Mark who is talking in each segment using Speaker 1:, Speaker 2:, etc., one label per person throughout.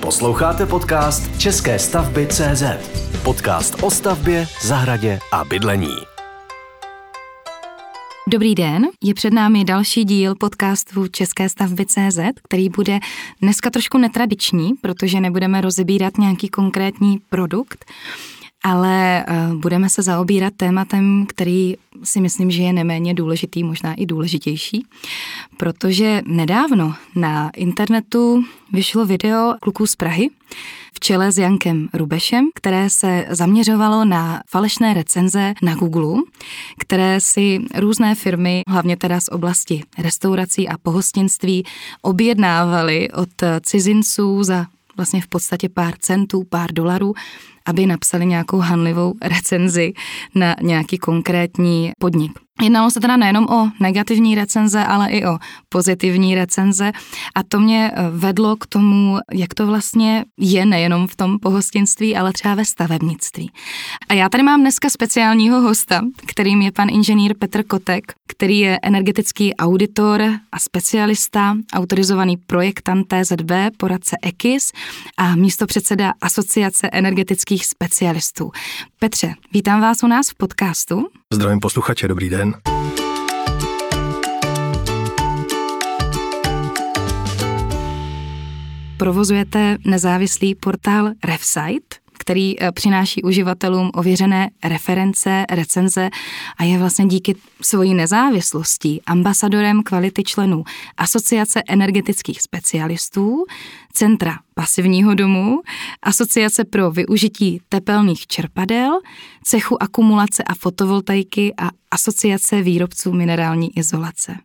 Speaker 1: Posloucháte podcast České stavby CZ. Podcast o stavbě, zahradě a bydlení.
Speaker 2: Dobrý den, je před námi další díl podcastu České stavby CZ, který bude dneska trošku netradiční, protože nebudeme rozebírat nějaký konkrétní produkt, ale eh, budeme se zaobírat tématem, který si myslím, že je neméně důležitý, možná i důležitější, protože nedávno na internetu vyšlo video kluků z Prahy v čele s Jankem Rubešem, které se zaměřovalo na falešné recenze na Google, které si různé firmy, hlavně teda z oblasti restaurací a pohostinství, objednávaly od cizinců za vlastně v podstatě pár centů, pár dolarů aby napsali nějakou hanlivou recenzi na nějaký konkrétní podnik. Jednalo se teda nejenom o negativní recenze, ale i o pozitivní recenze a to mě eh, vedlo k tomu, jak to vlastně je nejenom v tom pohostinství, ale třeba ve stavebnictví. A já tady mám dneska speciálního hosta, kterým je pan inženýr Petr Kotek, který je energetický auditor a specialista, autorizovaný projektant TZB, poradce EKIS a místo předseda Asociace energetických specialistů. Petře, vítám vás u nás v podcastu.
Speaker 3: Zdravím posluchače, dobrý den.
Speaker 2: Provozujete nezávislý portál RefSite, který eh, přináší uživatelům ověřené reference, recenze a je vlastně díky svojí nezávislosti ambasadorem kvality členů Asociace energetických specialistů, Centra pasivního domu, Asociace pro využití tepelných čerpadel, cechu akumulace a fotovoltaiky a Asociace výrobců minerální izolace.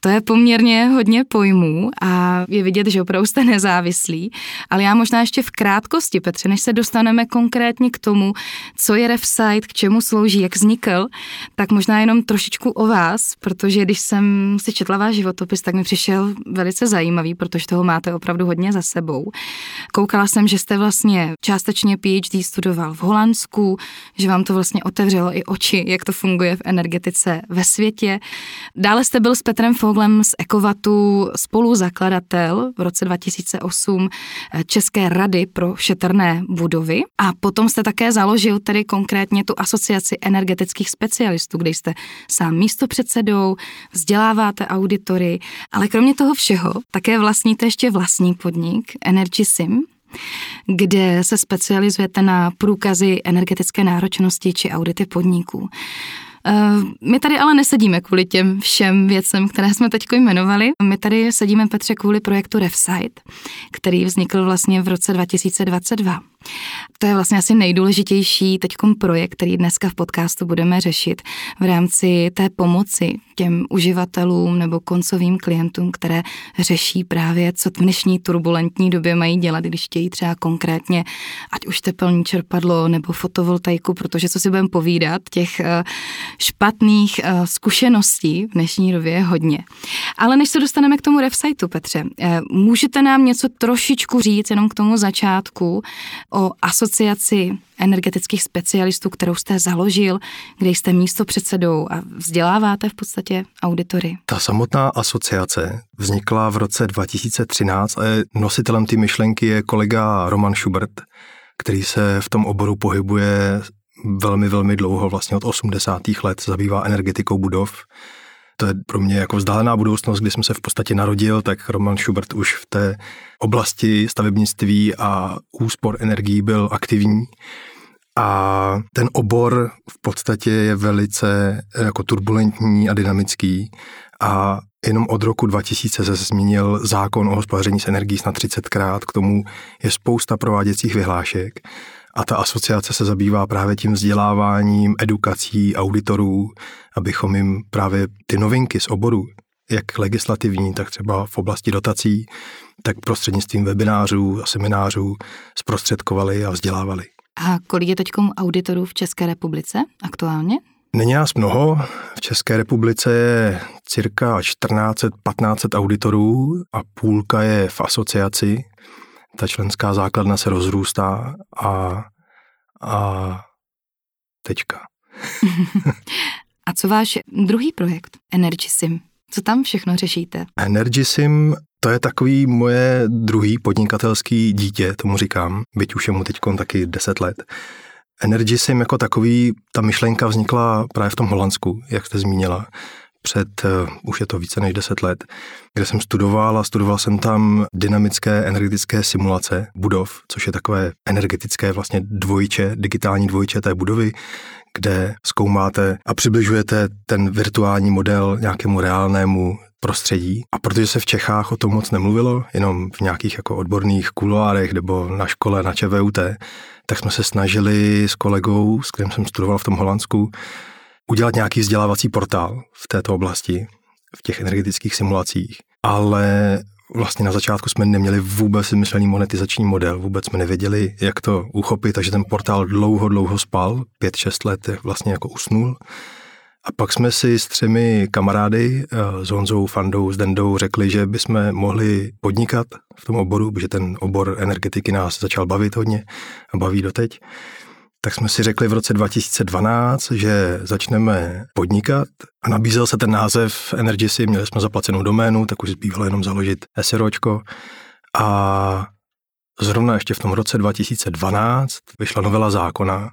Speaker 2: To je poměrně hodně pojmů a je vidět, že opravdu jste nezávislí, ale já možná ještě v krátkosti, Petře, než se dostaneme konkrétně k tomu, co je RefSite, k čemu slouží, jak vznikl, tak možná jenom trošičku o vás, protože když jsem si četla váš životopis, tak mi přišel velice zajímavý, protože toho máte opravdu hodně za sebou. Koukala jsem, že jste vlastně částečně PhD studoval v Holandsku, že vám to vlastně otevřelo i oči, jak to funguje v energetice ve světě. Dále jste byl s Petrem Foglem z Ekovatu spoluzakladatel v roce 2008 eh, České rady pro šetrné budovy a potom jste také založil tedy konkrétně tu asociaci energetických specialistů, kde jste sám místopředsedou, vzděláváte auditory, ale kromě toho všeho také vlastníte ještě vlastní podnik Energy Sim, kde se specializujete na průkazy energetické náročnosti či audity podniků. Eh, my tady ale nesedíme kvůli těm všem věcem, které jsme teď jmenovali. My tady sedíme, Petře, kvůli projektu RefSite, který vznikl vlastně v roce 2022. To je vlastně asi nejdůležitější teď projekt, který dneska v podcastu budeme řešit v rámci té pomoci těm uživatelům nebo koncovým klientům, které řeší právě, co v dnešní turbulentní době mají dělat, když chtějí třeba konkrétně, ať už tepelní čerpadlo nebo fotovoltaiku, protože co si budeme povídat, těch eh, špatných eh, zkušeností v dnešní době hodně. Ale než se dostaneme k tomu refsiteu, Petře, eh, můžete nám něco trošičku říct jenom k tomu začátku o asociaci energetických specialistů, kterou jste založil, kde jste místo předsedou a vzděláváte v podstatě auditory.
Speaker 3: Ta samotná asociace vznikla v roce 2013 a nositelem té myšlenky je kolega Roman Schubert, který se v tom oboru pohybuje velmi, velmi dlouho, vlastně od 80. let zabývá energetikou budov. To je pro mě jako vzdálená budoucnost, kdy jsem se v podstatě narodil, tak Roman Schubert už v té oblasti stavebnictví a úspor energií byl aktivní. A ten obor v podstatě je velice jako turbulentní a dynamický a jenom od roku 2000 se změnil zákon o hospodaření s energií na 30krát, k tomu je spousta prováděcích vyhlášek a ta asociace se zabývá právě tím vzděláváním, edukací auditorů, abychom jim právě ty novinky z oboru, jak legislativní, tak třeba v oblasti dotací, tak prostřednictvím webinářů a seminářů zprostředkovali a vzdělávali.
Speaker 2: A kolik je teď auditorů v České republice aktuálně?
Speaker 3: Není nás mnoho. V České republice je cirka 1400-1500 auditorů a půlka je v asociaci ta členská základna se rozrůstá a, a tečka.
Speaker 2: a co váš druhý projekt, Energy Sim? Co tam všechno řešíte?
Speaker 3: Energysim to je takový moje druhý podnikatelský dítě, tomu říkám, byť už je mu teď taky 10 let. Energysim jako takový, ta myšlenka vznikla právě v tom Holandsku, jak jste zmínila před, uh, už je to více než 10 let, kde jsem studoval a studoval jsem tam dynamické energetické simulace budov, což je takové energetické vlastně dvojče, digitální dvojče té budovy, kde zkoumáte a přibližujete ten virtuální model nějakému reálnému prostředí. A protože se v Čechách o tom moc nemluvilo, jenom v nějakých jako odborných kuloárech nebo na škole na ČVUT, tak jsme se snažili s kolegou, s kterým jsem studoval v tom Holandsku, udělat nějaký vzdělávací portál v této oblasti, v těch energetických simulacích. Ale vlastně na začátku jsme neměli vůbec vymyšlený monetizační model, vůbec jsme nevěděli, jak to uchopit, takže ten portál dlouho, dlouho spal, pět, šest let vlastně jako usnul. A pak jsme si s třemi kamarády, eh, s Honzou, Fandou, s Dendou, řekli, že bychom mohli podnikat v tom oboru, protože ten obor energetiky nás začal bavit hodně a baví doteď tak jsme si řekli v roce 2012, že začneme podnikat. A nabízel se ten název Energysy, měli jsme zaplacenou doménu, tak už zbývalo jenom založit SROčko a zrovna ještě v tom roce 2012 vyšla novela zákona,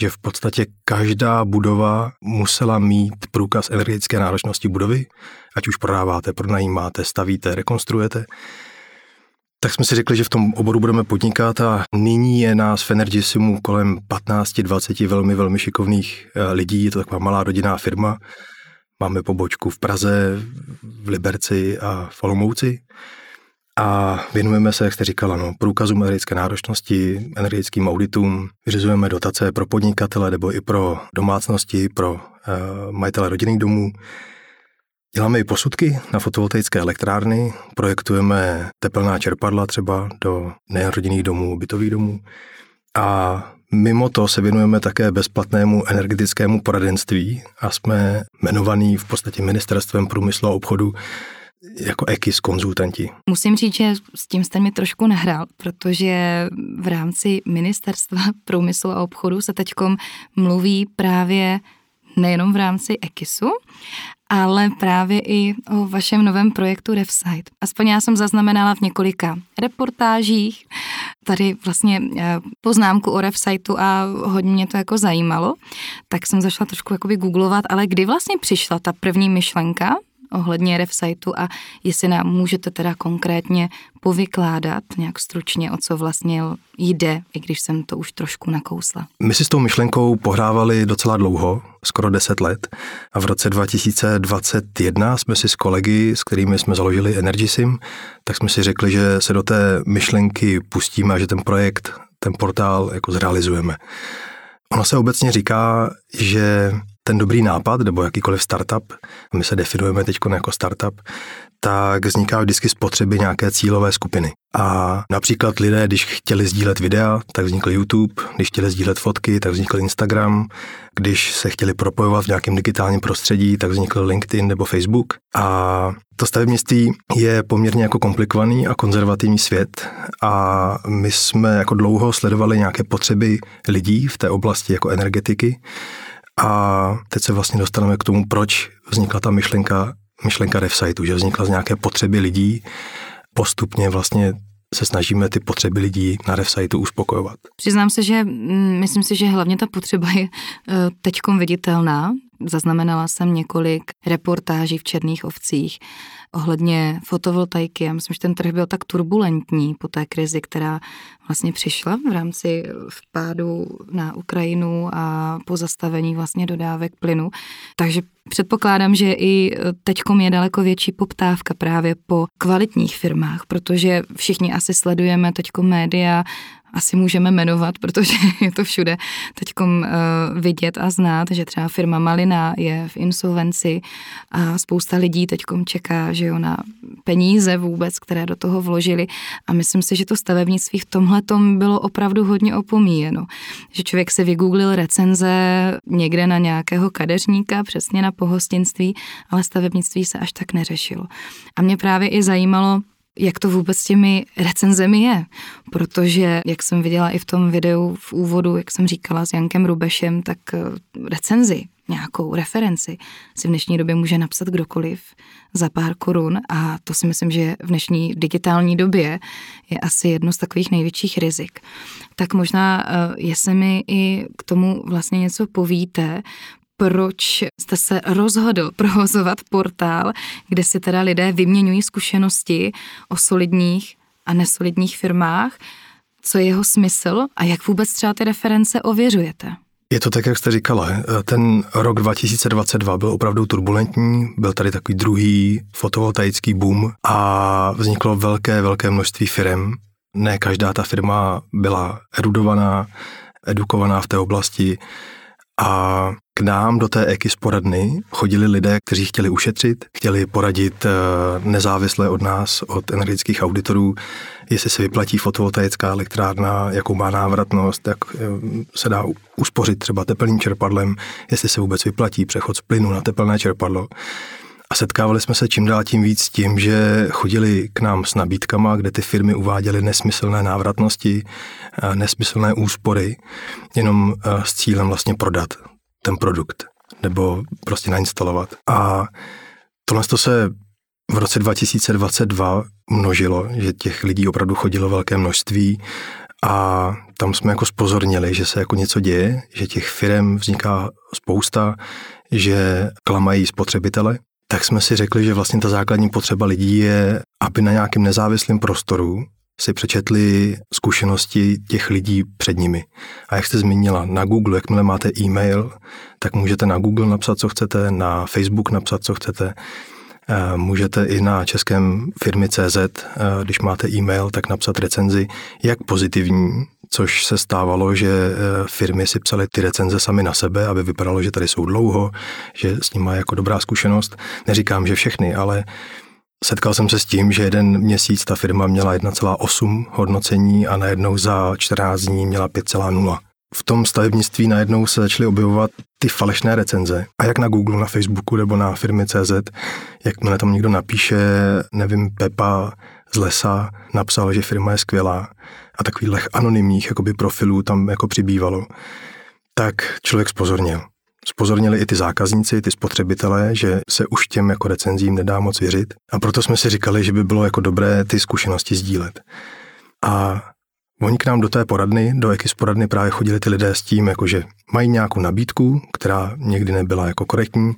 Speaker 3: že v podstatě každá budova musela mít průkaz energetické náročnosti budovy, ať už prodáváte, pronajímáte, stavíte, rekonstruujete tak jsme si řekli, že v tom oboru budeme podnikat a nyní je nás v Energisimu kolem 15-20 velmi, velmi šikovných eh, lidí. Je to taková malá rodinná firma. Máme pobočku v Praze, v Liberci a v Olomouci. A věnujeme se, jak jste říkala, no, průkazům energetické náročnosti, energetickým auditům, vyřizujeme dotace pro podnikatele nebo i pro domácnosti, pro uh, majitele rodinných domů. Děláme i posudky na fotovoltaické elektrárny, projektujeme tepelná čerpadla třeba do nerodinných domů, bytových domů a mimo to se věnujeme také bezplatnému energetickému poradenství a jsme jmenovaní v podstatě ministerstvem průmyslu a obchodu jako EKIS konzultanti.
Speaker 2: Musím říct, že s tím jste mi trošku nahrál, protože v rámci ministerstva průmyslu a obchodu se teďkom mluví právě nejenom v rámci EKISu, ale právě i o vašem novém projektu RevSite. Aspoň já jsem zaznamenala v několika reportážích tady vlastně eh, poznámku o RevSiteu a hodně mě to jako zajímalo, tak jsem zašla trošku jakoby googlovat, ale kdy vlastně přišla ta první myšlenka ohledně RevSiteu a jestli nám můžete teda konkrétně povykládat nějak stručně, o co vlastně jde, i když jsem to už trošku nakousla.
Speaker 3: My si s tou myšlenkou pohrávali docela dlouho, skoro 10 let a v roce 2021 jsme si s kolegy, s kterými jsme založili EnergySim, tak jsme si řekli, že se do té myšlenky pustíme a že ten projekt, ten portál jako zrealizujeme. Ono se obecně říká, že ten dobrý nápad nebo jakýkoliv startup, my se definujeme teď jako startup, tak vzniká vždycky z potřeby nějaké cílové skupiny. A například lidé, když chtěli sdílet videa, tak vznikl YouTube, když chtěli sdílet fotky, tak vznikl Instagram, když se chtěli propojovat v nějakém digitálním prostředí, tak vznikl LinkedIn nebo Facebook. A to stavebnictví je poměrně jako komplikovaný a konzervativní svět a my jsme jako dlouho sledovali nějaké potřeby lidí v té oblasti jako energetiky a teď se vlastně dostaneme k tomu, proč vznikla ta myšlenka, myšlenka RevSiteu, že vznikla z nějaké potřeby lidí. Postupně vlastně se snažíme ty potřeby lidí na RevSiteu uspokojovat.
Speaker 2: Přiznám se, že mm, myslím si, že hlavně ta potřeba je eh, teďkom viditelná. Zaznamenala jsem několik reportáží v Černých ovcích ohledně fotovoltaiky. Já myslím, že ten trh byl tak turbulentní po té krizi, která vlastně přišla v rámci vpádu na Ukrajinu a po zastavení vlastně dodávek plynu. Takže předpokládám, že i teďkom je daleko větší poptávka právě po kvalitních firmách, protože všichni asi sledujeme teďkom média asi můžeme jmenovat, protože je to všude teď uh, vidět a znát, že třeba firma Malina je v insolvenci a spousta lidí teď čeká, že jo, na peníze vůbec, které do toho vložili a myslím si, že to stavebnictví v tomhle bylo opravdu hodně opomíjeno. Že člověk si vygooglil recenze někde na nějakého kadeřníka, přesně na pohostinství, ale stavebnictví se až tak neřešilo. A mě právě i zajímalo, jak to vůbec s těmi recenzemi je. Protože, jak jsem viděla i v tom videu v úvodu, jak jsem říkala s Jankem Rubešem, tak eh, recenzi nějakou referenci si v dnešní době může napsat kdokoliv za pár korun a to si myslím, že v dnešní digitální době je asi jedno z takových největších rizik. Tak možná, eh, jestli mi i k tomu vlastně něco povíte, proč jste se rozhodl provozovat portál, kde si teda lidé vyměňují zkušenosti o solidních a nesolidních firmách, co je jeho smysl a jak vůbec třeba ty reference ověřujete?
Speaker 3: Je to tak, jak jste říkala. Ten rok 2022 byl opravdu turbulentní, byl tady takový druhý fotovoltaický boom a vzniklo velké, velké množství firm. Ne každá ta firma byla erudovaná, edukovaná v té oblasti a k nám do té EKIS poradny chodili lidé, kteří chtěli ušetřit, chtěli poradit eh, nezávisle od nás, od energetických auditorů, jestli se vyplatí fotovoltaická elektrárna, jakou má návratnost, jak eh, se dá uspořit třeba teplným čerpadlem, jestli se vůbec vyplatí přechod z plynu na teplné čerpadlo. A setkávali jsme se čím dál tím víc s tím, že chodili k nám s nabídkama, kde ty firmy uváděly nesmyslné návratnosti, eh, nesmyslné úspory, jenom s cílem vlastně prodat ten produkt nebo prostě nainstalovat. A tohle to se v roce 2022 množilo, že těch lidí opravdu chodilo velké množství a tam jsme jako spozornili, že se jako něco děje, že těch firm vzniká spousta, že klamají spotřebitele, tak jsme si řekli, že vlastně ta základní potřeba lidí je, aby na nějakém nezávislém prostoru si přečetli zkušenosti těch lidí před nimi. A jak jste zmínila, na Google, jakmile máte e-mail, tak můžete na Google napsat, co chcete, na Facebook napsat, co chcete. Eh, můžete i na českém firmy CZ, eh, když máte e-mail, tak napsat recenzi, jak pozitivní, což se stávalo, že eh, firmy si psaly ty recenze sami na sebe, aby vypadalo, že tady jsou dlouho, že s nimi má jako dobrá zkušenost. Neříkám, že všechny, ale Setkal jsem se s tím, že jeden měsíc ta firma měla 1,8 hodnocení a najednou za 14 dní měla 5,0. V tom stavebnictví najednou se začaly objevovat ty falešné recenze. A jak na Google, na Facebooku nebo na firmy CZ, jakmile tam někdo napíše, nevím, Pepa z lesa napsal, že firma je skvělá a takových anonymních jakoby profilů tam jako přibývalo, tak člověk spozornil. Spozornili i ty zákazníci, ty spotřebitelé, že se už těm jako recenzím nedá moc věřit. A proto jsme si říkali, že by bylo jako dobré ty zkušenosti sdílet. A Oni k nám do té poradny, do jaký poradny právě chodili ty lidé s tím, jako že mají nějakou nabídku, která někdy nebyla jako korektní,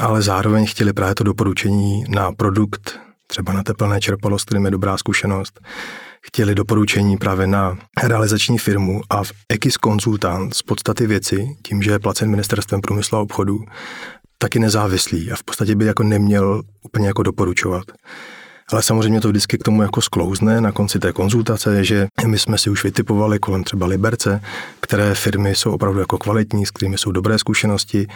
Speaker 3: ale zároveň chtěli právě to doporučení na produkt, třeba na teplné čerpalo, s kterým je dobrá zkušenost, chtěli doporučení právě na realizační firmu a v Ekis konzultant z podstaty věci, tím, že je placen ministerstvem průmyslu a obchodu, taky nezávislý a v podstatě by jako neměl úplně jako doporučovat. Ale samozřejmě to vždycky k tomu jako sklouzne na konci té konzultace, že my jsme si už vytipovali kolem třeba Liberce, které firmy jsou opravdu jako kvalitní, s kterými jsou dobré zkušenosti.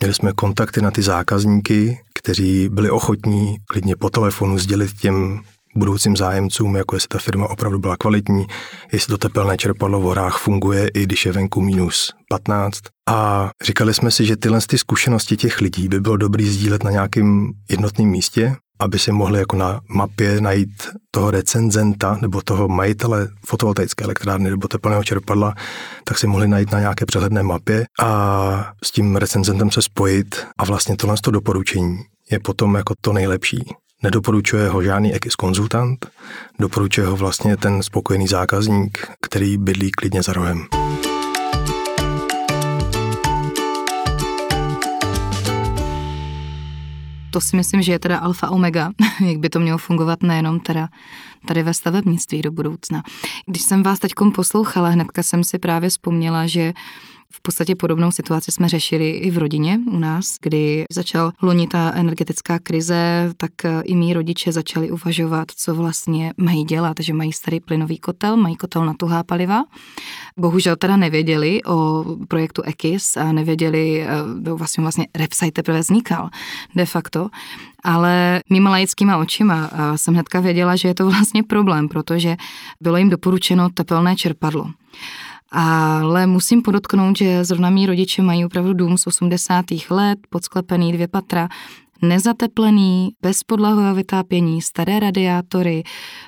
Speaker 3: Měli jsme kontakty na ty zákazníky, kteří byli ochotní klidně po telefonu sdělit těm budoucím zájemcům, jako jestli ta firma opravdu byla kvalitní, jestli to tepelné čerpadlo v horách funguje, i když je venku minus 15. A říkali jsme si, že tyhle ty zkušenosti těch lidí by bylo dobrý sdílet na nějakém jednotném místě, aby si mohli jako na mapě najít toho recenzenta nebo toho majitele fotovoltaické elektrárny nebo teplného čerpadla, tak si mohli najít na nějaké přehledné mapě a s tím recenzentem se spojit a vlastně tohle to doporučení je potom jako to nejlepší. Nedoporučuje ho žádný EKIS konzultant, doporučuje ho vlastně ten spokojený zákazník, který bydlí klidně za rohem.
Speaker 2: To si myslím, že je teda alfa omega, jak by to mělo fungovat nejenom teda tady ve stavebnictví do budoucna. Když jsem vás teď poslouchala, hnedka jsem si právě vzpomněla, že v podstatě podobnou situaci jsme řešili i v rodině u nás, kdy začal loni ta energetická krize, tak i mý rodiče začali uvažovat, co vlastně mají dělat, že mají starý plynový kotel, mají kotel na tuhá paliva. Bohužel teda nevěděli o projektu EKIS a nevěděli, eh, vlastně vlastně Repsite teprve vznikal de facto, ale mýma laickýma očima jsem hnedka věděla, že je to vlastně problém, protože bylo jim doporučeno tepelné čerpadlo. Ale musím podotknout, že zrovna mý rodiče mají opravdu dům z 80. let, podsklepený dvě patra, nezateplený, bez podlahového vytápění, staré radiátory,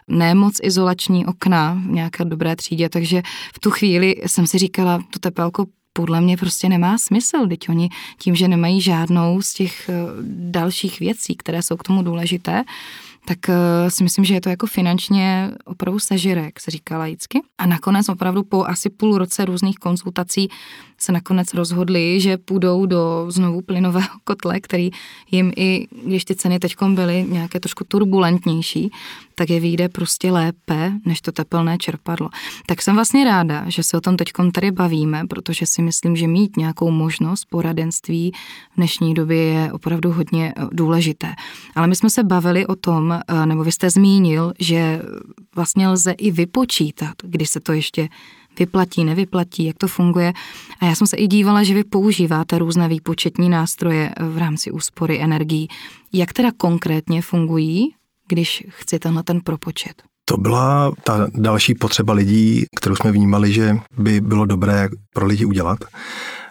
Speaker 2: nemoc izolační okna v nějaké dobré třídě, takže v tu chvíli jsem si říkala, to tepelko podle mě prostě nemá smysl, teď oni tím, že nemají žádnou z těch eh, dalších věcí, které jsou k tomu důležité, tak eh, si myslím, že je to jako finančně opravdu sežere, jak se říká laicky. A nakonec opravdu po asi půl roce různých konzultací se nakonec rozhodli, že půjdou do znovu plynového kotle, který jim i, když ty ceny teď byly nějaké trošku turbulentnější, tak je vyjde prostě lépe než to tepelné čerpadlo. Tak jsem vlastně ráda, že se o tom teď tady bavíme, protože si myslím, že mít nějakou možnost poradenství v dnešní době je opravdu hodně eh, důležité. Ale my jsme se bavili o tom, eh, nebo vy jste zmínil, že vlastně lze i vypočítat, kdy se to ještě vyplatí, nevyplatí, jak to funguje. A já jsem se i dívala, že vy používáte různé výpočetní nástroje v rámci úspory energií. Jak teda konkrétně fungují, když chci tenhle ten propočet?
Speaker 3: To byla ta další potřeba lidí, kterou jsme vnímali, že by bylo dobré pro lidi udělat.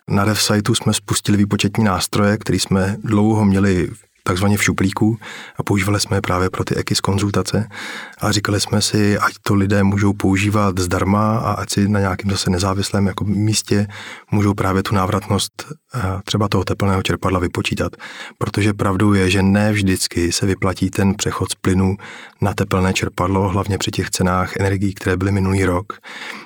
Speaker 3: Na RevSiteu jsme spustili výpočetní nástroje, který jsme dlouho měli takzvaně v šuplíku a používali jsme je právě pro ty EKIS konzultace a říkali jsme si, ať to lidé můžou používat zdarma a ať si na nějakém zase nezávislém jako místě můžou právě tu návratnost eh, třeba toho teplného čerpadla vypočítat. Protože pravdou je, že ne vždycky se vyplatí ten přechod z plynu na teplné čerpadlo, hlavně při těch cenách energií, které byly minulý rok.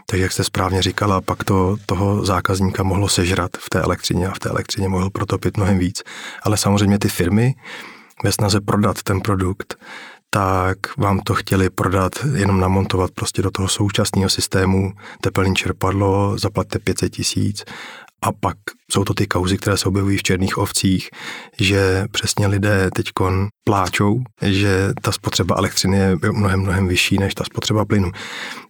Speaker 3: Takže jak jste správně říkala, pak to toho zákazníka mohlo sežrat v té elektřině a v té elektřině mohl protopit mnohem víc. Ale samozřejmě ty firmy ve snaze prodat ten produkt, tak vám to chtěli prodat, jenom namontovat prostě do toho současného systému teplný čerpadlo, zaplatte 500 tisíc a pak jsou to ty kauzy, které se objevují v černých ovcích, že přesně lidé teď pláčou, že ta spotřeba elektřiny je mnohem, mnohem vyšší než ta spotřeba plynu.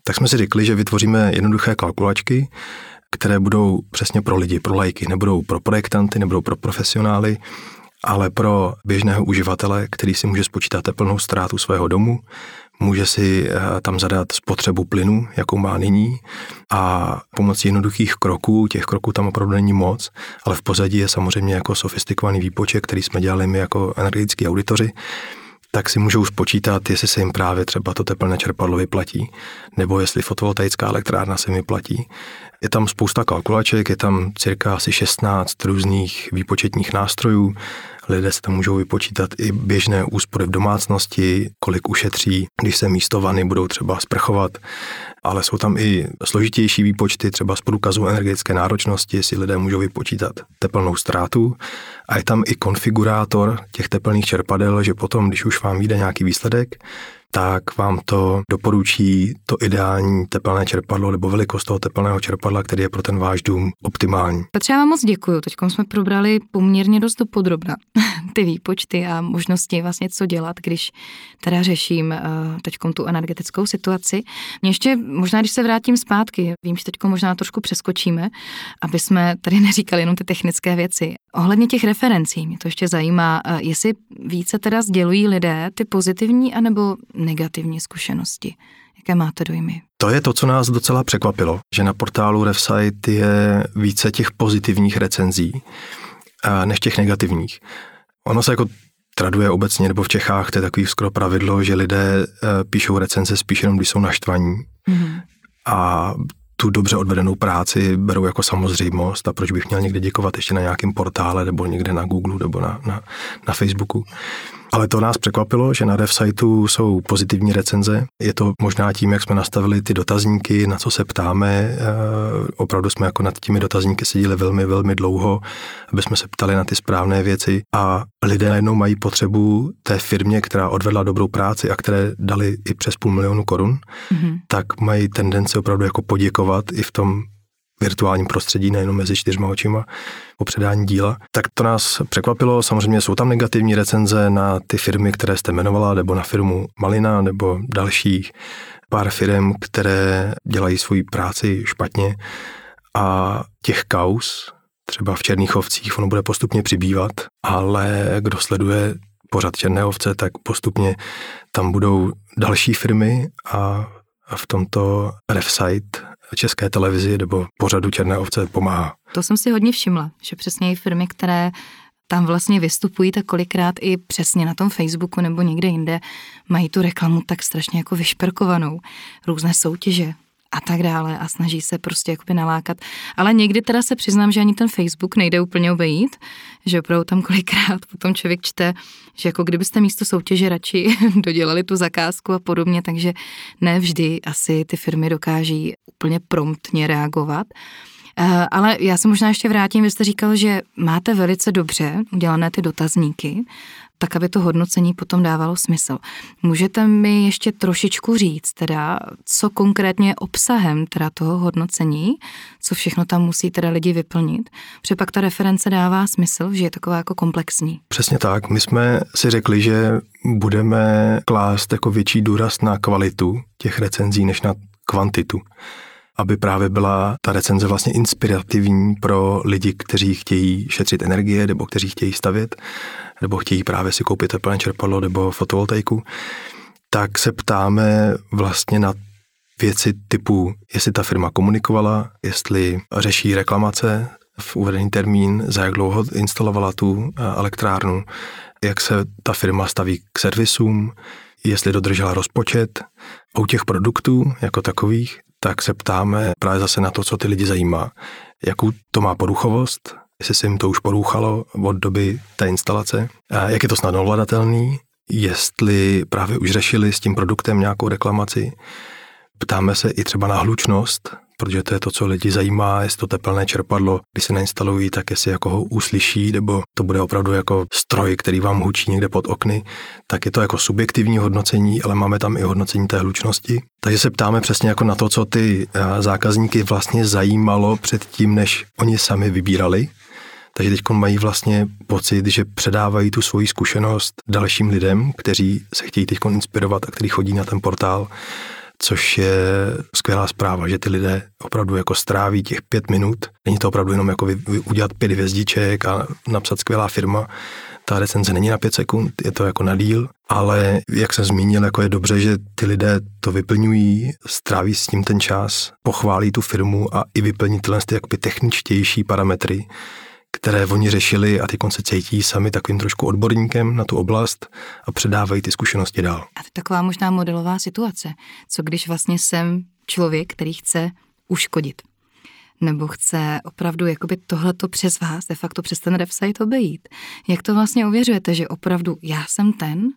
Speaker 3: Tak jsme si řekli, že vytvoříme jednoduché kalkulačky, které budou přesně pro lidi, pro lajky, nebudou pro projektanty, nebudou pro profesionály, ale pro běžného uživatele, který si může spočítat teplnou ztrátu svého domu, může si eh, tam zadat spotřebu plynu, jakou má nyní a pomocí jednoduchých kroků, těch kroků tam opravdu není moc, ale v pozadí je samozřejmě jako sofistikovaný výpočet, který jsme dělali my jako energetický auditoři, tak si můžou spočítat, jestli se jim právě třeba to teplné čerpadlo vyplatí, nebo jestli fotovoltaická elektrárna se mi vyplatí. Je tam spousta kalkulaček, je tam cirka asi 16 různých výpočetních nástrojů, Lidé se tam můžou vypočítat i běžné úspory v domácnosti, kolik ušetří, když se místo vany budou třeba sprchovat, ale jsou tam i složitější výpočty, třeba z průkazu energetické náročnosti si lidé můžou vypočítat teplnou ztrátu. A je tam i konfigurátor těch teplných čerpadel, že potom, když už vám vyjde nějaký výsledek, tak vám to doporučí to ideální tepelné čerpadlo nebo velikost toho tepelného čerpadla, který je pro ten váš dům optimální.
Speaker 2: Petře, já vám moc děkuji. Teď jsme probrali poměrně dost podrobna ty výpočty a možnosti vlastně co dělat, když teda řeším eh, teď tu energetickou situaci. Mě ještě, možná když se vrátím zpátky, vím, že teď možná trošku přeskočíme, aby jsme tady neříkali jenom ty technické věci. Ohledně těch referencí, mě to ještě zajímá, eh, jestli více teda sdělují lidé ty pozitivní anebo negativní zkušenosti. Jaké máte dojmy?
Speaker 3: To je to, co nás docela překvapilo, že na portálu Refsite je více těch pozitivních recenzí než těch negativních. Ono se jako traduje obecně, nebo v Čechách to je takový skoro pravidlo, že lidé eh, píšou recenze spíš jenom, když jsou naštvaní. Mm-hmm. A tu dobře odvedenou práci berou jako samozřejmost a proč bych měl někde děkovat ještě na nějakém portále nebo někde na Google nebo na, na, na Facebooku. Ale to nás překvapilo, že na DevSiteu jsou pozitivní recenze. Je to možná tím, jak jsme nastavili ty dotazníky, na co se ptáme. Eh, opravdu jsme jako nad těmi dotazníky seděli velmi, velmi dlouho, aby jsme se ptali na ty správné věci. A lidé najednou mají potřebu té firmě, která odvedla dobrou práci a které dali i přes půl milionu korun, mm-hmm. tak mají tendenci opravdu jako poděkovat i v tom virtuálním prostředí, nejenom mezi čtyřma očima po předání díla. Tak to nás překvapilo. Samozřejmě jsou tam negativní recenze na ty firmy, které jste jmenovala, nebo na firmu Malina, nebo dalších pár firm, které dělají svoji práci špatně. A těch kaus, třeba v černých ovcích, ono bude postupně přibývat, ale kdo sleduje pořad černé ovce, tak postupně tam budou další firmy a v tomto RefSite české televizi nebo pořadu Černé ovce pomáhá.
Speaker 2: To jsem si hodně všimla, že přesně i firmy, které tam vlastně vystupují, tak kolikrát i přesně na tom Facebooku nebo někde jinde mají tu reklamu tak strašně jako vyšperkovanou. Různé soutěže a tak dále a snaží se prostě jakoby nalákat. Ale někdy teda se přiznám, že ani ten Facebook nejde úplně obejít, že opravdu tam kolikrát potom člověk čte, že jako kdybyste místo soutěže radši dodělali tu zakázku a podobně, takže ne vždy asi ty firmy dokáží úplně promptně reagovat. Eh, ale já se možná ještě vrátím, vy jste říkal, že máte velice dobře udělané ty dotazníky, tak aby to hodnocení potom dávalo smysl. Můžete mi ještě trošičku říct, teda, co konkrétně je obsahem teda toho hodnocení, co všechno tam musí teda lidi vyplnit, protože pak ta reference dává smysl, že je taková jako komplexní.
Speaker 3: Přesně tak. My jsme si řekli, že budeme klást jako větší důraz na kvalitu těch recenzí než na kvantitu aby právě byla ta recenze vlastně inspirativní pro lidi, kteří chtějí šetřit energie nebo kteří chtějí stavět nebo chtějí právě si koupit teplné čerpadlo nebo fotovoltaiku, tak se ptáme vlastně na věci typu, jestli ta firma komunikovala, jestli řeší reklamace v uvedený termín, za jak dlouho instalovala tu eh, elektrárnu, jak se ta firma staví k servisům, jestli dodržela rozpočet. A u těch produktů jako takových, tak se ptáme právě zase na to, co ty lidi zajímá. Jakou to má poruchovost, jestli se jim to už poruchalo od doby té instalace, a jak je to snadno ovladatelný, jestli právě už řešili s tím produktem nějakou reklamaci. Ptáme se i třeba na hlučnost, protože to je to, co lidi zajímá, jestli to teplné čerpadlo, když se nainstalují, tak jestli jako ho uslyší, nebo to bude opravdu jako stroj, který vám hučí někde pod okny, tak je to jako subjektivní hodnocení, ale máme tam i hodnocení té hlučnosti. Takže se ptáme přesně jako na to, co ty eh, zákazníky vlastně zajímalo před tím, než oni sami vybírali takže teď mají vlastně pocit, že předávají tu svoji zkušenost dalším lidem, kteří se chtějí teď inspirovat a kteří chodí na ten portál, což je skvělá zpráva, že ty lidé opravdu jako stráví těch pět minut. Není to opravdu jenom jako vy, vy udělat pět hvězdiček a napsat skvělá firma. Ta recenze není na pět sekund, je to jako na díl, ale jak jsem zmínil, jako je dobře, že ty lidé to vyplňují, stráví s tím ten čas, pochválí tu firmu a i vyplní tyhle ty jakoby techničtější parametry, které oni řešili a ty se cítí sami takovým trošku odborníkem na tu oblast a předávají ty zkušenosti dál.
Speaker 2: A to je taková možná modelová situace. Co když vlastně jsem člověk, který chce uškodit? Nebo chce opravdu jakoby tohleto přes vás, de facto přes ten website obejít. Jak to vlastně ověřujete, že opravdu já jsem ten,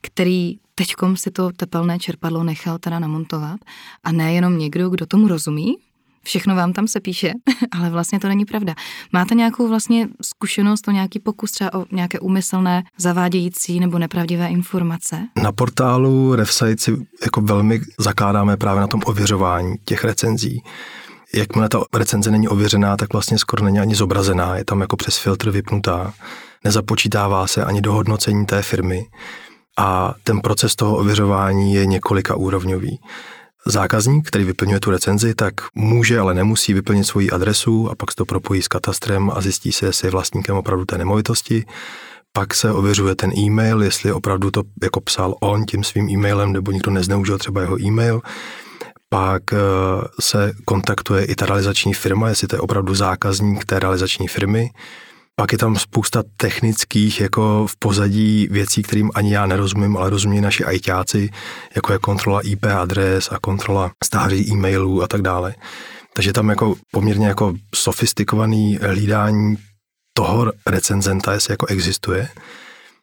Speaker 2: který teďkom si to tepelné čerpadlo nechal teda namontovat a nejenom někdo, kdo tomu rozumí, všechno vám tam se píše, ale vlastně to není pravda. Máte nějakou vlastně zkušenost o nějaký pokus třeba o nějaké úmyslné zavádějící nebo nepravdivé informace?
Speaker 3: Na portálu Refsite si jako velmi zakládáme právě na tom ověřování těch recenzí. Jakmile ta recenze není ověřená, tak vlastně skoro není ani zobrazená, je tam jako přes filtr vypnutá, nezapočítává se ani do hodnocení té firmy a ten proces toho ověřování je několika úrovňový. Zákazník, který vyplňuje tu recenzi, tak může, ale nemusí vyplnit svoji adresu a pak se to propojí s katastrem a zjistí se, jestli je vlastníkem opravdu té nemovitosti. Pak se ověřuje ten e-mail, jestli opravdu to jako psal on tím svým e-mailem, nebo někdo nezneužil třeba jeho e-mail. Pak eh, se kontaktuje i ta realizační firma, jestli to je opravdu zákazník té realizační firmy. Pak je tam spousta technických jako v pozadí věcí, kterým ani já nerozumím, ale rozumí naši ajťáci, jako je kontrola IP adres a kontrola stáří e-mailů a tak dále. Takže tam jako poměrně jako sofistikovaný hlídání toho recenzenta, jestli jako existuje.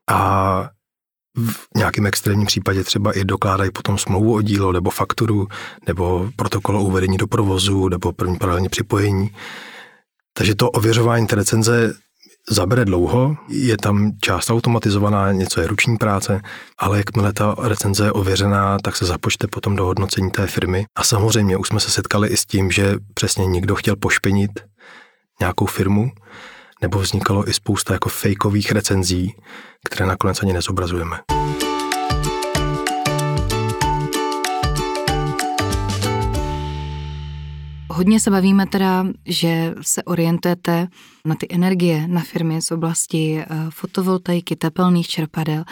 Speaker 3: A v nějakém extrémním případě třeba i dokládají potom smlouvu o dílo, nebo fakturu, nebo protokol o uvedení do provozu, nebo první paralelní připojení. Takže to ověřování té recenze zabere dlouho, je tam část automatizovaná, něco je ruční práce, ale jakmile ta recenze je ověřená, tak se započte potom do hodnocení té firmy. A samozřejmě už jsme se setkali i s tím, že přesně někdo chtěl pošpenit nějakou firmu, nebo vznikalo i spousta jako fejkových recenzí, které nakonec ani nezobrazujeme.
Speaker 2: Hodně se bavíme teda, že se orientujete na ty energie na firmy z oblasti eh, fotovoltaiky, tepelných čerpadel.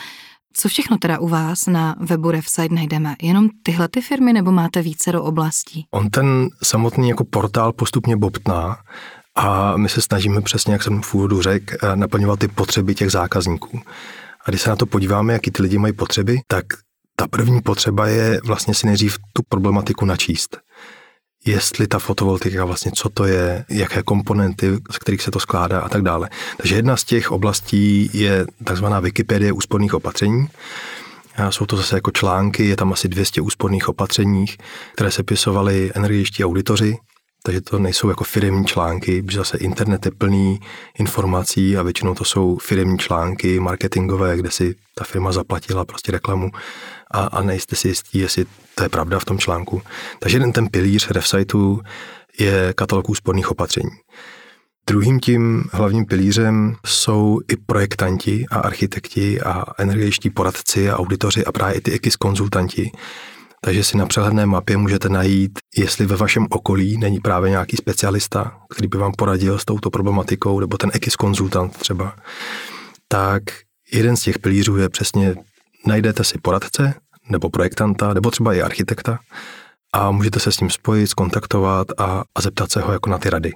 Speaker 2: Co všechno teda u vás na webu Refside najdeme? Jenom tyhle ty firmy nebo máte více do oblastí?
Speaker 3: On ten samotný jako portál postupně bobtná a my se snažíme přesně, jak jsem v úvodu řekl, eh, naplňovat ty potřeby těch zákazníků. A když se na to podíváme, jaký ty lidi mají potřeby, tak ta první potřeba je vlastně si nejdřív tu problematiku načíst jestli ta fotovoltaika vlastně, co to je, jaké komponenty, z kterých se to skládá a tak dále. Takže jedna z těch oblastí je takzvaná Wikipedie úsporných opatření. A jsou to zase jako články, je tam asi 200 úsporných opatření, které se pisovali energičtí auditoři, takže to nejsou jako firmní články, protože zase internet je plný informací a většinou to jsou firmní články marketingové, kde si ta firma zaplatila prostě reklamu a, a nejste si jistí, jestli to je pravda v tom článku. Takže jeden ten pilíř RefSiteu je katalog úsporných opatření. Druhým tím hlavním pilířem jsou i projektanti a architekti a energetičtí poradci a auditoři a právě i ty EKIS konzultanti, takže si na přehledné mapě můžete najít, jestli ve vašem okolí není právě nějaký specialista, který by vám poradil s touto problematikou, nebo ten EKIS konzultant třeba. Tak jeden z těch pilířů je přesně, najdete si poradce, nebo projektanta, nebo třeba i architekta a můžete se s ním spojit, skontaktovat a, a zeptat se ho jako na ty rady.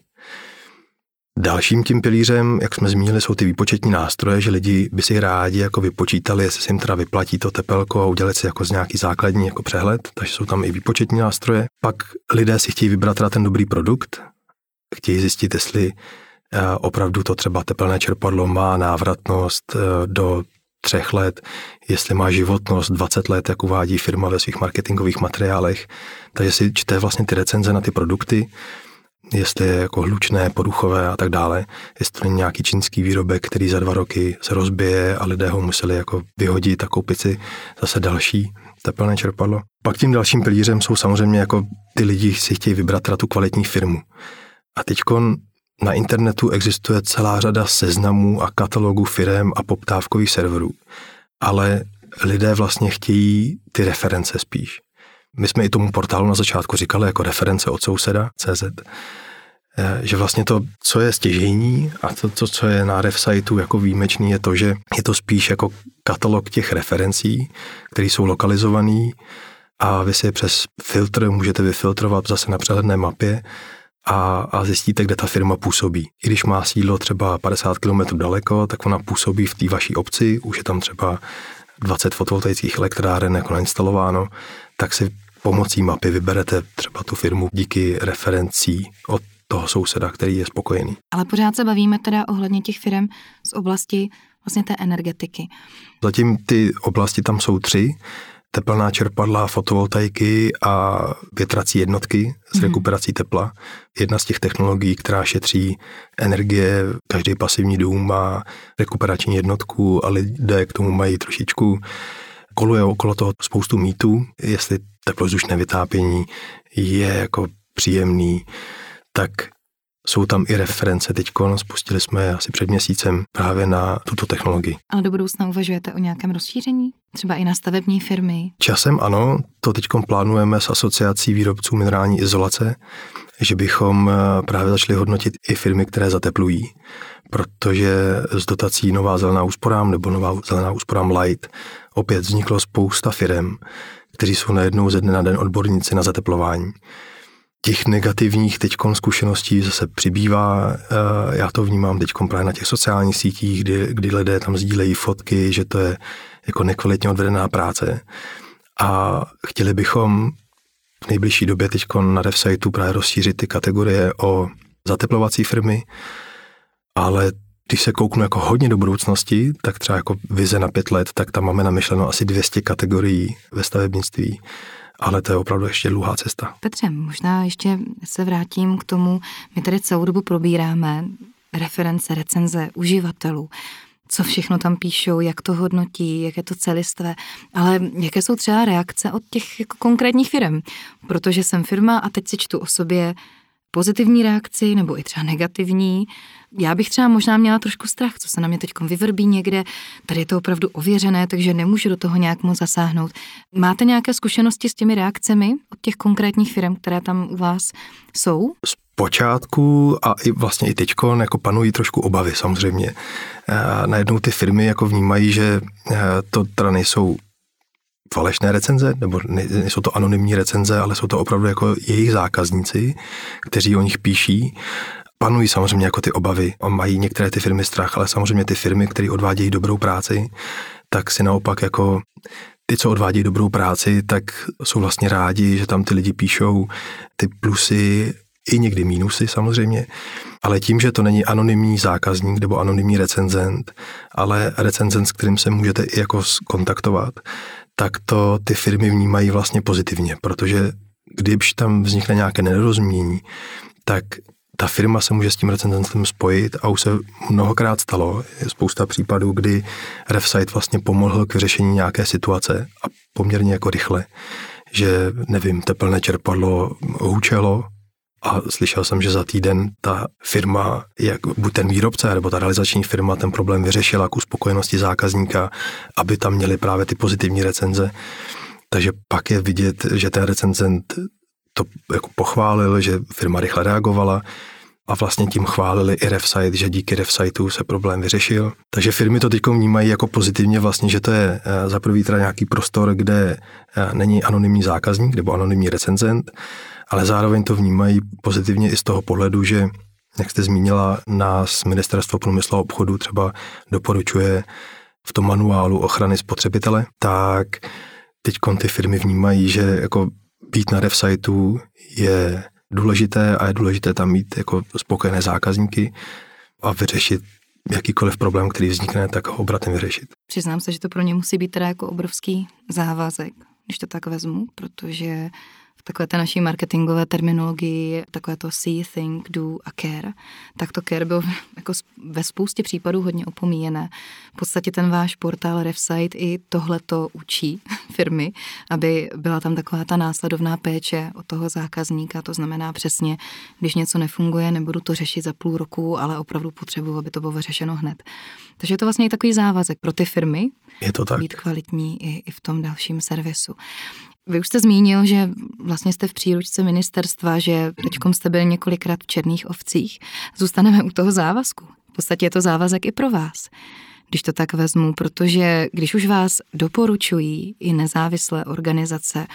Speaker 3: Dalším tím pilířem, jak jsme zmínili, jsou ty výpočetní nástroje, že lidi by si rádi jako vypočítali, jestli se jim teda vyplatí to tepelko a udělat si jako z nějaký základní jako přehled, takže jsou tam i výpočetní nástroje. Pak lidé si chtějí vybrat teda ten dobrý produkt, chtějí zjistit, jestli eh, opravdu to třeba tepelné čerpadlo má návratnost eh, do třech let, jestli má životnost 20 let, jak uvádí firma ve svých marketingových materiálech. Takže si čte vlastně ty recenze na ty produkty, jestli je jako hlučné, poruchové a tak dále, jestli to není nějaký čínský výrobek, který za dva roky se rozbije a lidé ho museli jako vyhodit a koupit si zase další tepelné čerpadlo. Pak tím dalším pilířem jsou samozřejmě jako ty lidi si chtějí vybrat teda tu kvalitní firmu. A teď na internetu existuje celá řada seznamů a katalogů firem a poptávkových serverů, ale lidé vlastně chtějí ty reference spíš. My jsme i tomu portálu na začátku říkali jako reference od souseda CZ, eh, že vlastně to, co je stěžení a to, to co je na refsiteu jako výjimečný, je to, že je to spíš jako katalog těch referencí, které jsou lokalizované a vy si je přes filtr můžete vyfiltrovat zase na přehledné mapě a, a zjistíte, kde ta firma působí. I když má sídlo třeba 50 km daleko, tak ona působí v té vaší obci, už je tam třeba 20 fotovoltaických elektráren jako nainstalováno, tak si pomocí mapy vyberete třeba tu firmu díky referencí od toho souseda, který je spokojený.
Speaker 2: Ale pořád se bavíme teda ohledně těch firm z oblasti vlastně té energetiky.
Speaker 3: Zatím ty oblasti tam jsou tři. Teplná čerpadla, fotovoltaiky a větrací jednotky s mhm. rekuperací tepla. Jedna z těch technologií, která šetří energie, každý pasivní dům má rekuperační jednotku a lidé k tomu mají trošičku koluje okolo toho spoustu mýtů, jestli teplozdušné vytápění je jako příjemný, tak jsou tam i reference teď, spustili jsme asi před měsícem právě na tuto technologii.
Speaker 2: Ale do budoucna uvažujete o nějakém rozšíření? Třeba i na stavební firmy?
Speaker 3: Časem ano, to teď plánujeme s asociací výrobců minerální izolace, že bychom eh, právě začali hodnotit i firmy, které zateplují, protože z dotací Nová zelená úsporám nebo Nová zelená úsporám Light opět vzniklo spousta firm, kteří jsou najednou ze dne na den odborníci na zateplování. Těch negativních teď zkušeností zase přibývá. Eh, já to vnímám teď právě na těch sociálních sítích, kdy, kdy lidé tam sdílejí fotky, že to je jako nekvalitně odvedená práce. A chtěli bychom v nejbližší době teď na RevSiteu právě rozšířit ty kategorie o zateplovací firmy, ale když se kouknu jako hodně do budoucnosti, tak třeba jako vize na pět let, tak tam máme namyšleno asi 200 kategorií ve stavebnictví ale to je opravdu ještě dlouhá cesta.
Speaker 2: Petře, možná ještě se vrátím k tomu, my tady celou dobu probíráme reference, recenze uživatelů, co všechno tam píšou, jak to hodnotí, jak je to celistvé, ale jaké jsou třeba reakce od těch jako konkrétních firm, protože jsem firma a teď si čtu o sobě pozitivní reakci nebo i třeba negativní. Já bych třeba možná měla trošku strach, co se na mě teď vyvrbí někde. Tady je to opravdu ověřené, takže nemůžu do toho nějak moc zasáhnout. Máte nějaké zkušenosti s těmi reakcemi od těch konkrétních firm, které tam u vás jsou?
Speaker 3: Počátku a i vlastně i teď jako panují trošku obavy samozřejmě. Najednou ty firmy jako vnímají, že to teda nejsou falešné recenze, nebo nejsou to anonymní recenze, ale jsou to opravdu jako jejich zákazníci, kteří o nich píší. Panují samozřejmě jako ty obavy. Mají některé ty firmy strach, ale samozřejmě ty firmy, které odvádějí dobrou práci, tak si naopak jako ty, co odvádí dobrou práci, tak jsou vlastně rádi, že tam ty lidi píšou ty plusy i někdy mínusy samozřejmě, ale tím, že to není anonymní zákazník nebo anonymní recenzent, ale recenzent, s kterým se můžete i jako kontaktovat, tak to ty firmy vnímají vlastně pozitivně, protože když tam vznikne nějaké nedorozumění, tak ta firma se může s tím recenzentem spojit a už se mnohokrát stalo. Je spousta případů, kdy RefSite vlastně pomohl k vyřešení nějaké situace a poměrně jako rychle, že nevím, tepelné čerpadlo hučelo a slyšel jsem, že za týden ta firma, jak buď ten výrobce nebo ta realizační firma ten problém vyřešila k uspokojenosti zákazníka, aby tam měli právě ty pozitivní recenze. Takže pak je vidět, že ten recenzent to jako pochválil, že firma rychle reagovala a vlastně tím chválili i RefSite, že díky RefSiteu se problém vyřešil. Takže firmy to teď vnímají jako pozitivně vlastně, že to je eh, za prvý teda nějaký prostor, kde eh, není anonymní zákazník nebo anonymní recenzent, ale zároveň to vnímají pozitivně i z toho pohledu, že jak jste zmínila, nás Ministerstvo průmyslu a obchodu třeba doporučuje v tom manuálu ochrany spotřebitele, tak teď ty firmy vnímají, že jako být na RefSiteu je důležité a je důležité tam mít jako spokojené zákazníky a vyřešit jakýkoliv problém, který vznikne, tak ho obratem vyřešit.
Speaker 2: Přiznám se, že to pro ně musí být teda jako obrovský závazek, když to tak vezmu, protože takové té naší marketingové terminologii, takové to see, think, do a care, tak to care bylo jako ve spoustě případů hodně opomíjené. V podstatě ten váš portál RefSite i tohle to učí firmy, aby byla tam taková ta následovná péče od toho zákazníka, to znamená přesně, když něco nefunguje, nebudu to řešit za půl roku, ale opravdu potřebuji, aby to bylo vyřešeno hned. Takže je to vlastně i takový závazek pro ty firmy,
Speaker 3: je to tak.
Speaker 2: být kvalitní i, i v tom dalším servisu. Vy už jste zmínil, že vlastně jste v příručce ministerstva, že teď jste byli několikrát v černých ovcích. Zůstaneme u toho závazku. V podstatě je to závazek i pro vás, když to tak vezmu, protože když už vás doporučují i nezávislé organizace,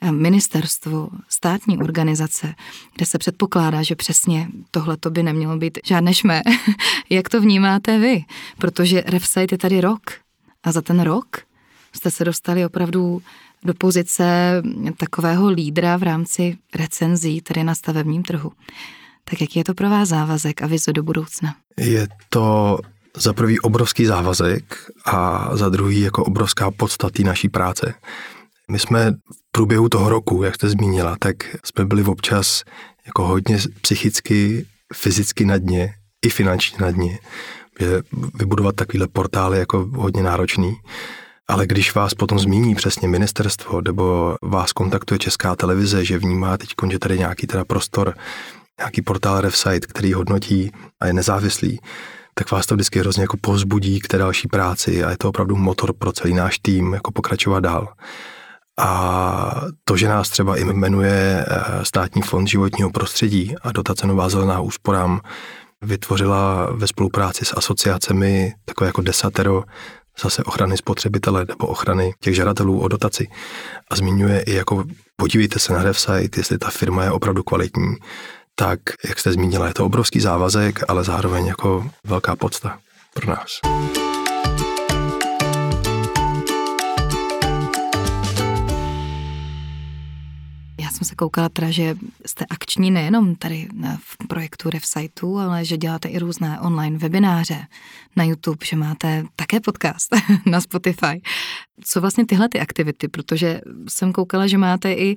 Speaker 2: eh, ministerstvo, státní organizace, kde se předpokládá, že přesně tohle to by nemělo být žádné šmé. Jak to vnímáte vy? Protože RefSite je tady rok a za ten rok jste se dostali opravdu do pozice takového lídra v rámci recenzí, tedy na stavebním trhu. Tak jaký je to pro vás závazek a vize do budoucna?
Speaker 3: Je to za prvý obrovský závazek a za druhý jako obrovská podstatý naší práce. My jsme v průběhu toho roku, jak jste zmínila, tak jsme byli občas jako hodně psychicky, fyzicky na dně, i finančně na dně. Vybudovat takovýhle portály je jako hodně náročný. Ale když vás potom zmíní přesně ministerstvo, nebo vás kontaktuje česká televize, že vnímá teď, že tady nějaký teda prostor, nějaký portál RefSite, který hodnotí a je nezávislý, tak vás to vždycky hrozně jako povzbudí k té další práci a je to opravdu motor pro celý náš tým, jako pokračovat dál. A to, že nás třeba i jmenuje eh, Státní fond životního prostředí a dotace Nová zelená úsporám, vytvořila ve spolupráci s asociacemi takové jako desatero zase ochrany spotřebitele nebo ochrany těch žadatelů o dotaci. A zmiňuje i jako podívejte se na website, jestli ta firma je opravdu kvalitní, tak, jak jste zmínila, je to obrovský závazek, ale zároveň jako velká podsta pro nás.
Speaker 2: Jsem se koukala teda, že jste akční nejenom tady v projektu RevSiteu, ale že děláte i různé online webináře na YouTube, že máte také podcast na Spotify. Co vlastně tyhle ty aktivity, protože jsem koukala, že máte i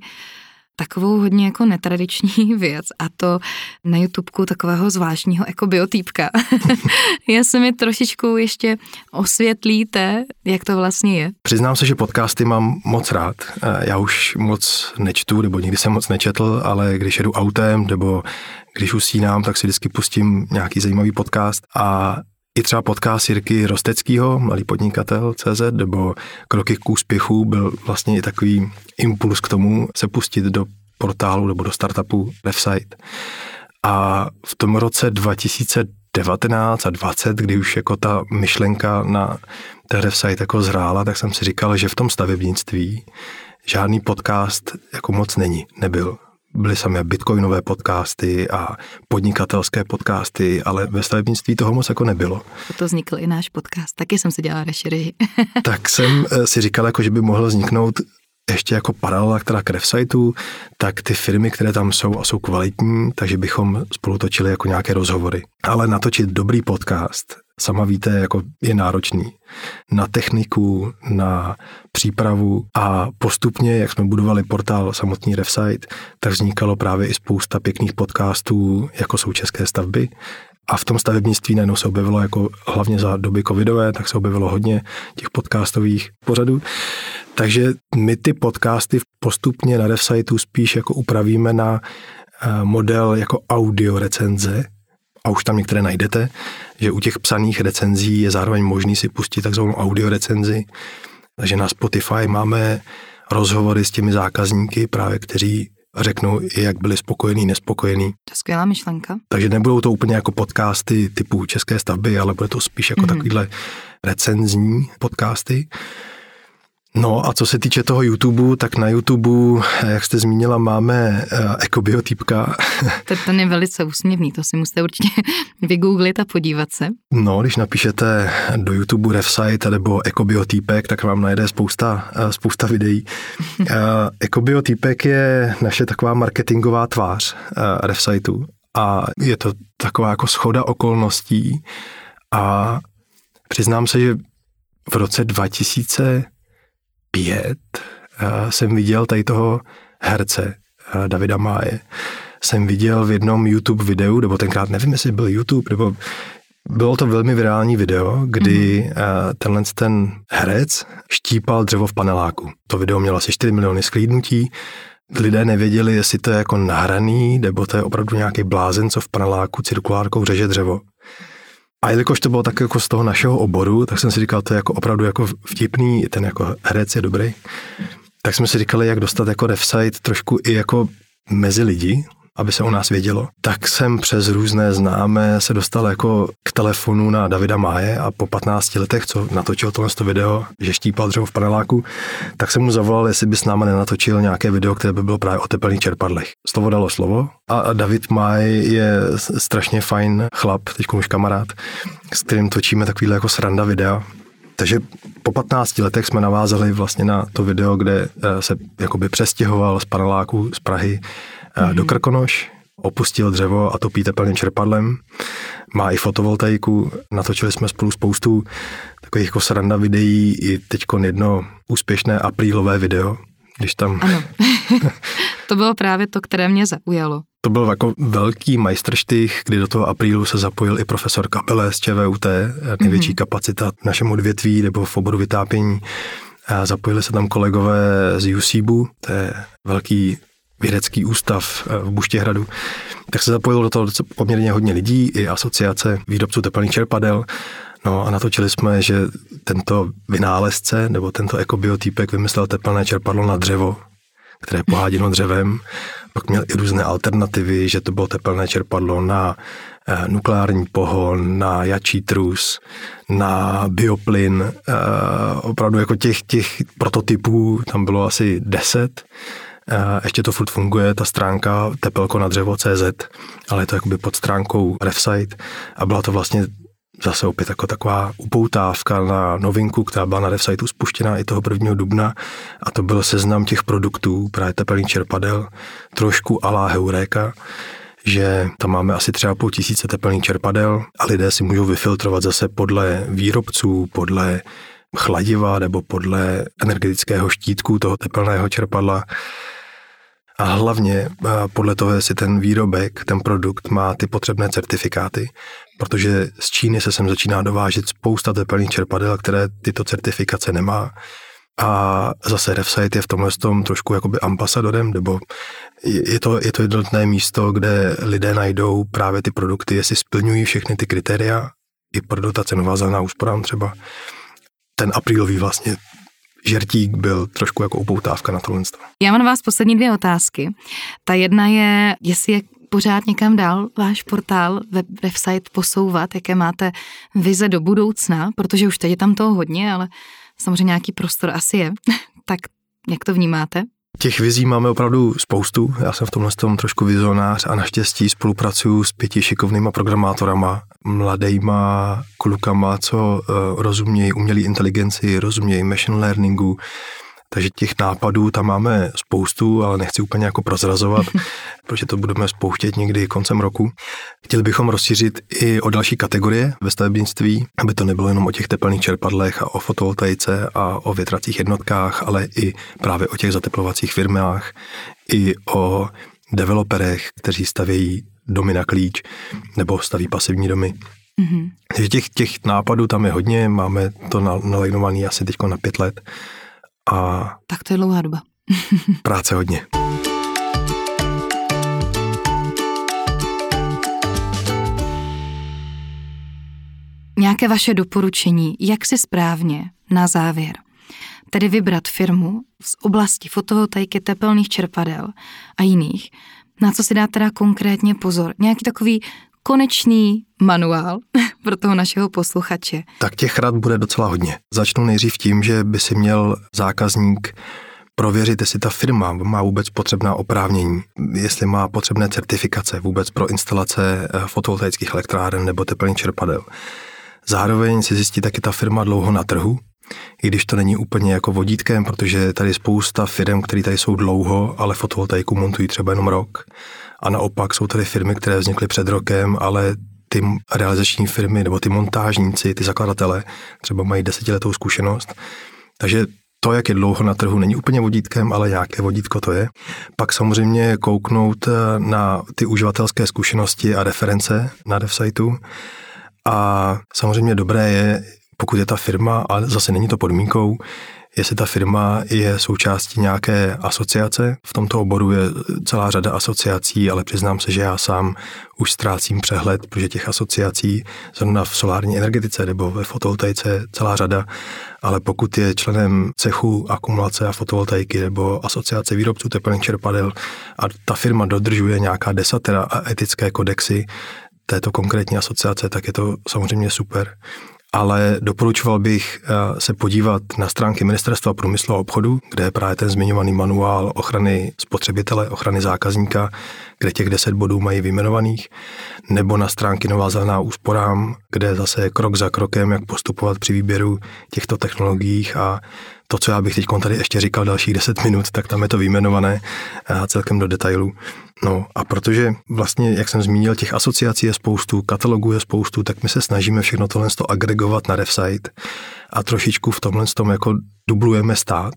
Speaker 2: takovou hodně jako netradiční věc a to na YouTubeku takového zvláštního jako biotýpka. Já se mi trošičku ještě osvětlíte, jak to vlastně je.
Speaker 3: Přiznám se, že podcasty mám moc rád. Já už moc nečtu, nebo nikdy jsem moc nečetl, ale když jedu autem nebo když usínám, tak si vždycky pustím nějaký zajímavý podcast a i třeba podcast Jirky Rosteckýho, Malý podnikatel CZ, nebo Kroky k úspěchu byl vlastně i takový impuls k tomu se pustit do portálu nebo do startupu website. A v tom roce 2019 a 20, kdy už jako ta myšlenka na ten website jako zrála, tak jsem si říkal, že v tom stavebnictví žádný podcast jako moc není, nebyl. Byly samé bitcoinové podcasty a podnikatelské podcasty, ale ve stavebnictví toho moc jako nebylo.
Speaker 2: To vznikl i náš podcast, taky jsem si dělala rešerži.
Speaker 3: tak jsem eh, si říkal, jako, že by mohl vzniknout ještě jako paralela, která k Refsiteu, tak ty firmy, které tam jsou a jsou kvalitní, takže bychom spolu točili jako nějaké rozhovory. Ale natočit dobrý podcast, sama víte, jako je náročný. Na techniku, na přípravu a postupně, jak jsme budovali portál samotný Refsite, tak vznikalo právě i spousta pěkných podcastů, jako jsou české stavby, a v tom stavebnictví najednou se objevilo, jako hlavně za doby covidové, tak se objevilo hodně těch podcastových pořadů. Takže my ty podcasty postupně na DevSiteu spíš jako upravíme na eh, model jako audio recenze, a už tam některé najdete, že u těch psaných recenzí je zároveň možný si pustit takzvanou audio recenzi. Takže na Spotify máme rozhovory s těmi zákazníky, právě kteří řeknou, jak byli spokojení, nespokojení.
Speaker 2: To je skvělá myšlenka.
Speaker 3: Takže nebudou to úplně jako podcasty typu české stavby, ale bude to spíš jako mm-hmm. takovýhle recenzní podcasty. No a co se týče toho YouTube, tak na YouTube, jak jste zmínila, máme uh, ekobiotýpka.
Speaker 2: To ten je velice úsměvný, to si musíte určitě vygooglit a podívat se.
Speaker 3: No, když napíšete do YouTube Refsite nebo ekobiotýpek, tak vám najde spousta, uh, spousta videí. Uh, ekobiotýpek je naše taková marketingová tvář uh, Refsiteu a je to taková jako schoda okolností a přiznám se, že v roce 2000 pět jsem viděl tady toho herce Davida Máje. Jsem viděl v jednom YouTube videu, nebo tenkrát nevím, jestli byl YouTube, nebo bylo to velmi virální video, kdy mm-hmm. tenhle ten herec štípal dřevo v paneláku. To video mělo asi 4 miliony sklídnutí. Lidé nevěděli, jestli to je jako nahraný, nebo to je opravdu nějaký blázen, co v paneláku cirkulárkou řeže dřevo. A jelikož to bylo tak jako z toho našeho oboru, tak jsem si říkal, to je jako opravdu jako vtipný, ten jako herec je dobrý. Tak jsme si říkali, jak dostat jako Refsite trošku i jako mezi lidi, aby se o nás vědělo, tak jsem přes různé známé se dostal jako k telefonu na Davida Máje a po 15 letech, co natočil tohle video, že štípal dřevo v paneláku, tak jsem mu zavolal, jestli by s náma nenatočil nějaké video, které by bylo právě o tepelných čerpadlech. Slovo dalo slovo a David Máj je strašně fajn chlap, teď už kamarád, s kterým točíme takovýhle jako sranda videa, takže po 15 letech jsme navázali vlastně na to video, kde eh, se jakoby přestěhoval z paneláku z Prahy mm-hmm. do Krkonoš, opustil dřevo a topí teplným čerpadlem. Má i fotovoltaiku, natočili jsme spolu spoustu takových jako sranda videí, i teď jedno úspěšné aprílové video, když tam...
Speaker 2: Ano, to bylo právě to, které mě zaujalo.
Speaker 3: To byl jako velký majstrštych, kdy do toho aprílu se zapojil i profesor Kabele z ČVUT, největší mm-hmm. kapacita v našem odvětví nebo v oboru vytápění. A zapojili se tam kolegové z UCBu, to je velký vědecký ústav eh, v Buštěhradu, tak se zapojilo do toho poměrně hodně lidí, i asociace výrobců teplných čerpadel. No a natočili jsme, že tento vynálezce nebo tento ekobiotýpek vymyslel teplné čerpadlo na dřevo, které je poháděno dřevem. Pak měl i různé alternativy, že to bylo teplné čerpadlo na eh, nukleární pohon, na jačí trus, na bioplyn. Eh, opravdu jako těch, těch prototypů tam bylo asi deset ještě to furt funguje, ta stránka tepelko na dřevo.cz, ale je to jakoby pod stránkou Refsite a byla to vlastně zase opět jako taková upoutávka na novinku, která byla na Refsiteu spuštěná i toho 1. dubna a to byl seznam těch produktů, právě tepelný čerpadel, trošku alá heuréka, že tam máme asi třeba půl tisíce teplných čerpadel a lidé si můžou vyfiltrovat zase podle výrobců, podle chladiva nebo podle energetického štítku toho tepelného čerpadla a hlavně podle toho, jestli ten výrobek, ten produkt má ty potřebné certifikáty, protože z Číny se sem začíná dovážet spousta teplných čerpadel, které tyto certifikace nemá. A zase Refsite je v tomhle tom trošku jakoby ambasadorem, nebo je to, je to jednotné místo, kde lidé najdou právě ty produkty, jestli splňují všechny ty kritéria, i pro dotace nová úsporám třeba. Ten aprílový vlastně žertík byl trošku jako upoutávka na tohle.
Speaker 2: Já mám na vás poslední dvě otázky. Ta jedna je, jestli je pořád někam dál váš portál, web, website posouvat, jaké máte vize do budoucna, protože už teď je tam toho hodně, ale samozřejmě nějaký prostor asi je. tak jak to vnímáte?
Speaker 3: Těch vizí máme opravdu spoustu. Já jsem v tomhle tom trošku vizionář a naštěstí spolupracuju s pěti šikovnýma programátorama, mladejma klukama, co uh, rozumějí umělé inteligenci, rozumějí machine learningu, takže těch nápadů tam máme spoustu, ale nechci úplně jako prozrazovat, protože to budeme spouštět někdy koncem roku. Chtěli bychom rozšířit i o další kategorie ve stavebnictví, aby to nebylo jenom o těch teplných čerpadlech a o fotovoltaice a o větracích jednotkách, ale i právě o těch zateplovacích firmách, i o developerech, kteří stavějí domy na klíč nebo staví pasivní domy. Mm-hmm. Takže těch, těch nápadů tam je hodně, máme to nalajnované asi teď na pět let.
Speaker 2: A tak to je dlouhá doba.
Speaker 3: práce hodně.
Speaker 2: Nějaké vaše doporučení, jak si správně na závěr, tedy vybrat firmu z oblasti fotovoltaiky, tepelných čerpadel a jiných, na co si dá teda konkrétně pozor. Nějaký takový konečný manuál pro toho našeho posluchače?
Speaker 3: Tak těch rad bude docela hodně. Začnu nejdřív tím, že by si měl zákazník prověřit, jestli ta firma má vůbec potřebná oprávnění, jestli má potřebné certifikace vůbec pro instalace eh, fotovoltaických elektráren nebo teplných čerpadel. Zároveň si zjistit, jak je ta firma dlouho na trhu, i když to není úplně jako vodítkem, protože tady je spousta firm, které tady jsou dlouho, ale fotovoltaiku montují třeba jenom rok. A naopak jsou tady firmy, které vznikly před rokem, ale ty realizační firmy nebo ty montážníci, ty zakladatele třeba mají desetiletou zkušenost. Takže to, jak je dlouho na trhu, není úplně vodítkem, ale nějaké vodítko to je. Pak samozřejmě kouknout eh, na ty uživatelské zkušenosti a reference na DevSiteu. A samozřejmě dobré je, pokud je ta firma, ale zase není to podmínkou, jestli ta firma je součástí nějaké asociace. V tomto oboru je celá řada asociací, ale přiznám se, že já sám už ztrácím přehled, protože těch asociací zrovna v solární energetice nebo ve fotovoltaice celá řada, ale pokud je členem cechu akumulace a fotovoltaiky nebo asociace výrobců teplných čerpadel a ta firma dodržuje nějaká desatera a etické kodexy, této konkrétní asociace, tak je to samozřejmě super ale doporučoval bych eh, se podívat na stránky Ministerstva průmyslu a obchodu, kde je právě ten zmiňovaný manuál ochrany spotřebitele, ochrany zákazníka, kde těch 10 bodů mají vyjmenovaných, nebo na stránky Nová zelená úsporám, kde zase je krok za krokem, jak postupovat při výběru těchto technologiích a to, co já bych teď tady ještě říkal dalších 10 minut, tak tam je to vyjmenované a celkem do detailu. No a protože vlastně, jak jsem zmínil, těch asociací je spoustu, katalogů je spoustu, tak my se snažíme všechno tohle agregovat na DevSite a trošičku v tomhle tom jako dublujeme stát.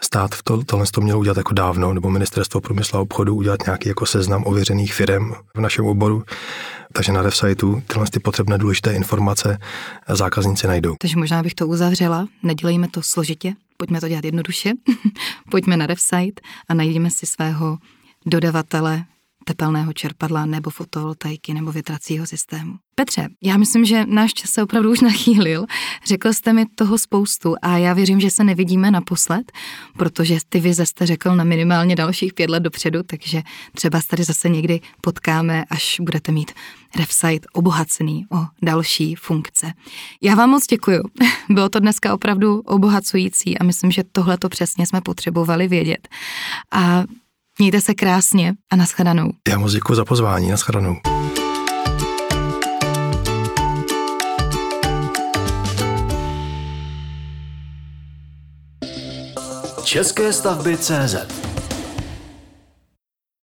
Speaker 3: Stát v to, tohle to měl udělat jako dávno, nebo ministerstvo průmyslu a obchodu udělat nějaký jako seznam ověřených firm v našem oboru. Takže na DevSiteu tyhle ty potřebné důležité informace zákazníci najdou.
Speaker 2: Takže možná bych to uzavřela, nedělejme to složitě, pojďme to dělat jednoduše, pojďme na DevSite a najdeme si svého dodavatele tepelného čerpadla nebo fotovoltaiky nebo větracího systému. Petře, já myslím, že náš čas se opravdu už nachýlil. Řekl jste mi toho spoustu a já věřím, že se nevidíme naposled, protože ty vize jste řekl na minimálně dalších pět let dopředu, takže třeba se tady zase někdy potkáme, až budete mít RevSite obohacený o další funkce. Já vám moc děkuju. Bylo to dneska opravdu obohacující a myslím, že tohle to přesně jsme potřebovali vědět. A Mějte se krásně a naschledanou.
Speaker 3: Já moc děkuji za pozvání, naschledanou.
Speaker 1: České stavby CZ